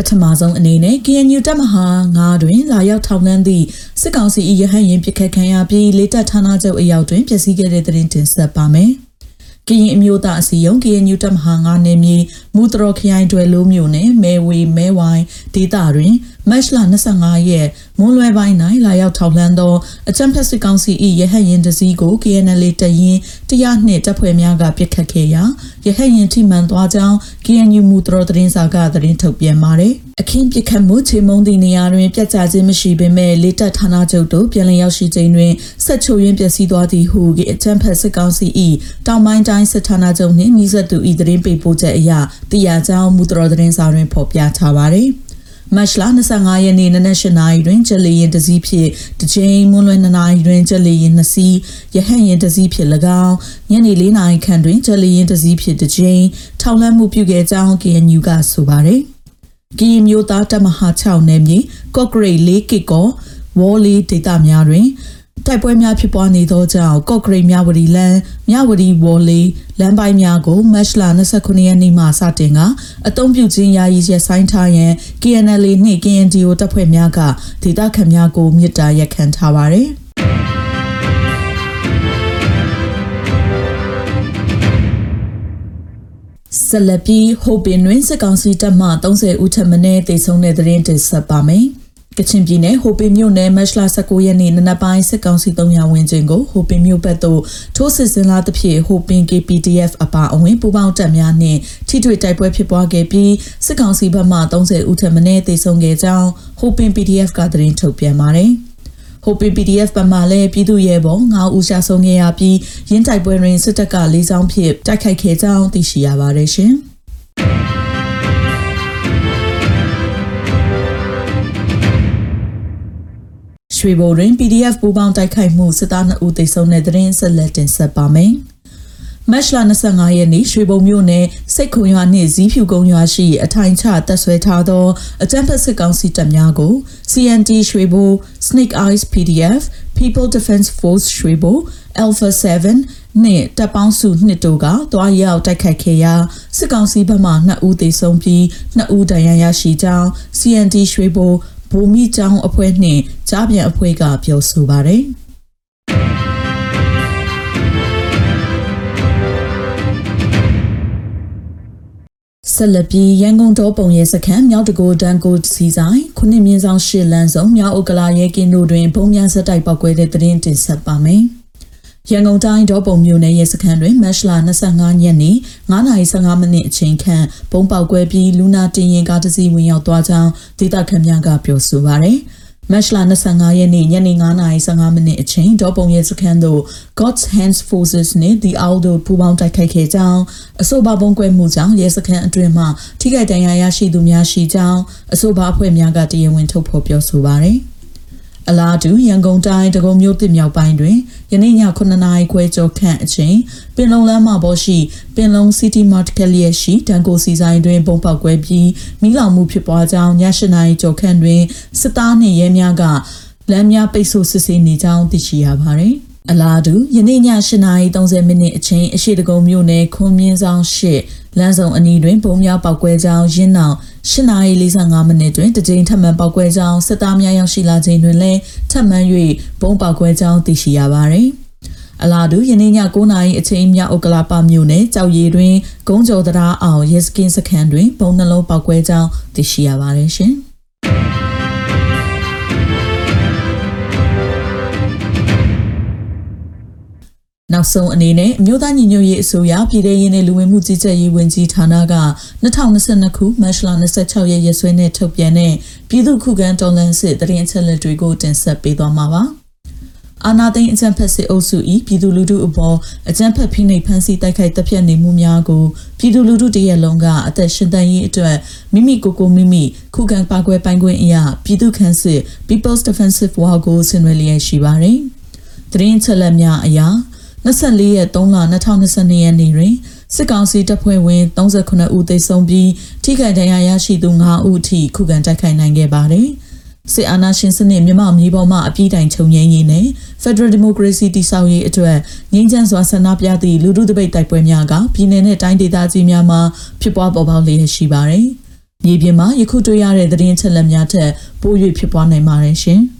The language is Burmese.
ပထမဆုံးအနေနဲ့ KNU တပ်မဟာ9တွင်လာရောက်ထောက်လှမ်းသည့်စစ်ကောင်စီ၏ရဟတ်ရင်ပစ်ခတ်ခံရပြီးလေးတပ်ဌာနချုပ်အရောက်တွင်ပျက်စီးခဲ့တဲ့သတင်းတင်ဆက်ပါမယ်။ ကရင်အမျိုးသားအစည်းအရုံး KNU တပ်မဟာ9နယ်မြေမူတရခရိုင်တွယ်လိုမျိုးနဲ့မဲဝေမဲဝိုင်ဒေသတွင်မတ်လ25ရက်မွန်းလွဲပိုင်း၌လာရောက်ထောက်လှမ်းသောအကြံဖက်စစ်ကောင်စီ၏ရဟတ်ရင်တစည်းကို KNL တရင်တရားနှင့်တပ်ဖွဲ့များကပြစ်ခတ်ခဲ့ရာရဟတ်ရင်ထိမှန်သွားကြောင်း KNU မူတရသတင်းစာကသတင်းထုတ်ပြန်ပါတယ်။အခင်းပြစ်ခတ်မှုချေမုံသည့်နေရာတွင်ပြတ်ကျခြင်းမရှိပေမဲ့လေတပ်ဌာနချုပ်တို့ပြန်လည်ရောက်ရှိခြင်းတွင်ဆက်ချိုရင်းပျက်စီးသွားသည်ဟုအကြံဖက်စစ်ကောင်စီ၏တောင်ပိုင်းတိုင်းစစ်ဌာနချုပ်နှင့်မိဆက်သူ၏သတင်းပေးပို့ချက်အရသိရကြောင်းမူတရသတင်းစာတွင်ဖော်ပြထားပါတယ်။မတ်လ25ရက်နေ့နနက်၈နာရီတွင်ကျက်လီရင်တစည်းဖြင့်တကြိမ်မွန်းလွယ်2နာရီတွင်ကျက်လီရင်2စီးရဟန့်ရင်တစည်းဖြင့်၎င်းညနေ4နာရီခန့်တွင်ကျက်လီရင်တစည်းဖြင့်တကြိမ်ထောက်လှမ်းမှုပြုခဲ့ကြောင်း KNU ကဆိုပါတယ်။ကီမျိုးသားတမဟာ6နယ်မြေကော့ဂရိတ်၄ကစ်ကောဝေါ်လီဒေတာများတွင် တိုက်ပွဲများဖြစ်ပွားနေသောကြောင့်ကော့ဂရိတ်မြဝတီလမ်းမြဝတီဝေါ်လီလမ်းပိုင်းများကိုမတ်လ29ရက်နေ့မှစတင်ကအုံပြုခြင်းယာယီရက်ဆိုင်ထားရန် KNL နှင့် KNDO တပ်ဖွဲ့များကဒေသခံများကိုမြစ်တာရက်ခံထားပါသည်ဆလပီဟိုပင်တွင်စစ်ကောင်စီတပ်မှ30ဦးထပ်မံတေဆုံးတဲ့သတင်းတင်ဆက်ပါမယ်။ ကချင်ပြည်နယ်ဟိုပင်မြို့နယ်မတ်လ19ရက်နေ့နနက်ပိုင်းစစ်ကောင်စီ300ဝန်းကျင်ကိုဟိုပင်မြို့ဘက်သို့ထိုးစစ်ဆင်လာသဖြင့်ဟိုပင် KPDF အပါအဝင်ပူးပေါင်းတပ်များနှင့်ထိတွေ့တိုက်ပွဲဖြစ်ပွားခဲ့ပြီးစစ်ကောင်စီဘက်မှ30ဦးထက်မနည်းသေဆုံးခဲ့ကြောင်းဟိုပင် PDF ကသတင်းထုတ်ပြန်ပါတယ်။ဟိုပီ PDF ပမာလဲပြည်သူ့ရဲဘော်9ဦးရှာဆုံးခဲ့ရပြီးရင်းတိုက်ပွဲတွင်စစ်တပ်က၄ဆောင်ဖြစ်တိုက်ခိုက်ခဲ့ကြောင်းသိရှိရပါတယ်ရှင်။ ရွှေဘိုတွင် PDF ပူးပေါင်းတိုက်ခိုက်မှုစစ်သား2ဦးသေဆုံးတဲ့သတင်းဆက်လက်တင်ဆက်ပါမယ်။မတ်လ25ရက်နေ့ရွှေဘုံမြို့နယ်စိတ်ခုံရွာနှင့်ဇီးဖြူကုန်းရွာရှိအထိုင်ချတပ်ဆွဲထားသောအကြမ်းဖက်စစ်ကောင်စီတပ်များကို CNT ရွှေဘို Snake Eyes PDF People Defense Force ရွှေဘို Alpha 7နှင့်တပ်ပေါင်းစုနှစ်တို့ကတွားရောက်တိုက်ခိုက်ခဲ့ရာစစ်ကောင်စီဘက်မှ2ဦးသေဆုံးပြီး2ဦးဒဏ်ရာရရှိကြောင်း CNT ရွှေဘို ဘူမိကျောင်းအဖွဲ့နှင့်ကြားပြန်အဖွဲ့ကပြောဆိုပါတယ်ဆက်လက်ပြီးရန်ကုန်တော်ပုံရဲစခန်းမြောက်တကိုတန်ကိုစီဆိုင်ခုနှစ်မြင်းဆောင်ရှစ်လန်းဆောင်မြောက်ဥက္ကလာရဲကင်းတို့တွင်ဘုံများစက်တိုက်ပောက်ကွဲတဲ့တရင်တင်ဆက်ပါမယ်။ ရန်ကုန်တိုင်းဒေါပုံမြို့နယ်ရဲစခန်းတွင်မတ်လ25ရက်နေ့9:15မိနစ်အချိန်ခန့်ပုံပေါက်ကွဲပြီးလူနာတင်ရင်ကားတစ်စီးဝင်ရောက်သွားကြောင်းဒေသခံများကပြောဆိုပါရယ်မတ်လ25ရက်နေ့ညနေ9:15မိနစ်အချိန်ဒေါပုံရဲစခန်းသို့ God's Hands Forces နှင့် The Owl တို့ပူးပေါင်းတိုက်ခိုက်ခဲ့ကြောင်းအဆိုပါပုံကွဲမှုကြောင့်ရဲစခန်းအတွင်းမှထိခိုက်ဒဏ်ရာရရှိသူများရှိကြောင်းအဆိုပါအဖွဲ့များကတရားဝင်ထုတ်ဖော်ပြောဆိုပါရယ်။ အလားတူရန်ကုန်တိုင်းတကုံမြို့တစ်မြောက်ပိုင်းတွင်ယနေ့ည9နာရီခွဲကျော်ခန့်အချိန်ပင်လုံလမ်းမှာပေါ်ရှိပင်လုံ City Mart ကလျက်ရှိတန်ကိုစီဆိုင်တွင်ပုံပေါက်ကွဲပြီးမိလောင်မှုဖြစ်ပွားကြောင်းည8နာရီကျော်ခန့်တွင်စစ်သားနှင့်ရဲများကလမ်းများပိတ်ဆို့စစ်ဆေးနေကြောင်းသိရှိရပါသည်အလားတူယနေ့ည8:30မိနစ်အချိန်အရှိတကုံမြို့နယ်ခွန်မြင့်ဆောင်ရှိလမ်းဆောင်အနီးတွင်ပုံများပောက်ကွဲကြောင်းရင်းနောက် 8:45မိနစ်တွင်တကြိမ်ထပ်မံပောက်ကွဲကြောင်းစစ်သားများရောက်ရှိလာချိန်တွင်လည်းထပ်မံ၍ပုံပောက်ကွဲကြောင်းသိရှိရပါသည်အလားတူယနေ့ည9:00နာရီအချိန်မြောက်ဥက္ကလာပမြို့နယ်ကြောက်ရည်တွင်ဂုံးကျော်တရားအောင်ရဲစကင်းစခန်းတွင်ပုံနှလုံးပောက်ကွဲကြောင်းသိရှိရပါတယ်ရှင်။ နောက်ဆုံးအနေနဲ့အမျိုးသားညီညွတ်ရေးအစိုးရပြည်ထရေးနဲ့လူဝင်မှုကြီးကြပ်ရေးဝန်ကြီးဌာနက2022ခုမတ်လ26ရက်ရက်စွဲနဲ့ထုတ်ပြန်တဲ့ပြည်သူ့ခုခံတော်လှန်စစ်တရင်အချက်လက်တွေကိုတင်ဆက်ပေးသွားမှာပါ။အာနာသိန်းအကြံဖက်စစ်အုပ်စု၏ပြည်သူလူထုအပေါ်အကြံဖက်ဖိနှိပ်ဖမ်းဆီးတိုက်ခိုက်တပ်ဖြတ်နေမှုများကိုပြည်သူလူထုတရက်လုံးကအသက်ရှင်သန်ရေးအတွက်မိမိကိုယ်ကိုမိမိခုခံပါကွယ်ပိုင်ခွင့်အရာပြည်သူ့ခန့်စစ် People's Defensive War ကိုဆင်နွှဲလျက်ရှိပါတယ်။တရင်ချက်လက်များအရာ 24ရက်3လ2022ရက်နေ့တွင်စစ်ကောင်စီတပ်ဖွဲ့ဝင်39ဦးသေဆုံးပြီးထိခိုက်ဒဏ်ရာရရှိသူ9ဦးအထိခုခံတိုက်ခိုက်နိုင်ခဲ့ပါတယ်။စစ်အာဏာရှင်စနစ်မြန်မာမျိုးပေါ်မှာအပြည့်တိုင်ချုပ်ငြိမ်းရေးနဲ့ Federal Democracy တည်ဆောက်ရေးအတွက်ငြိမ်းချမ်းစွာဆန္ဒပြသည့်လူထုတပိတ်တိုက်ပွဲများကပြည်내နဲ့တိုင်းဒေသကြီးများမှာဖြစ်ပွားပေါ်ပေါက်လျက်ရှိပါတယ်။မြေပြင်မှာယခုတွေ့ရတဲ့သတင်းချက်လက်များထက်ပို၍ဖြစ်ပွားနိုင်ပါတယ်ရှင်။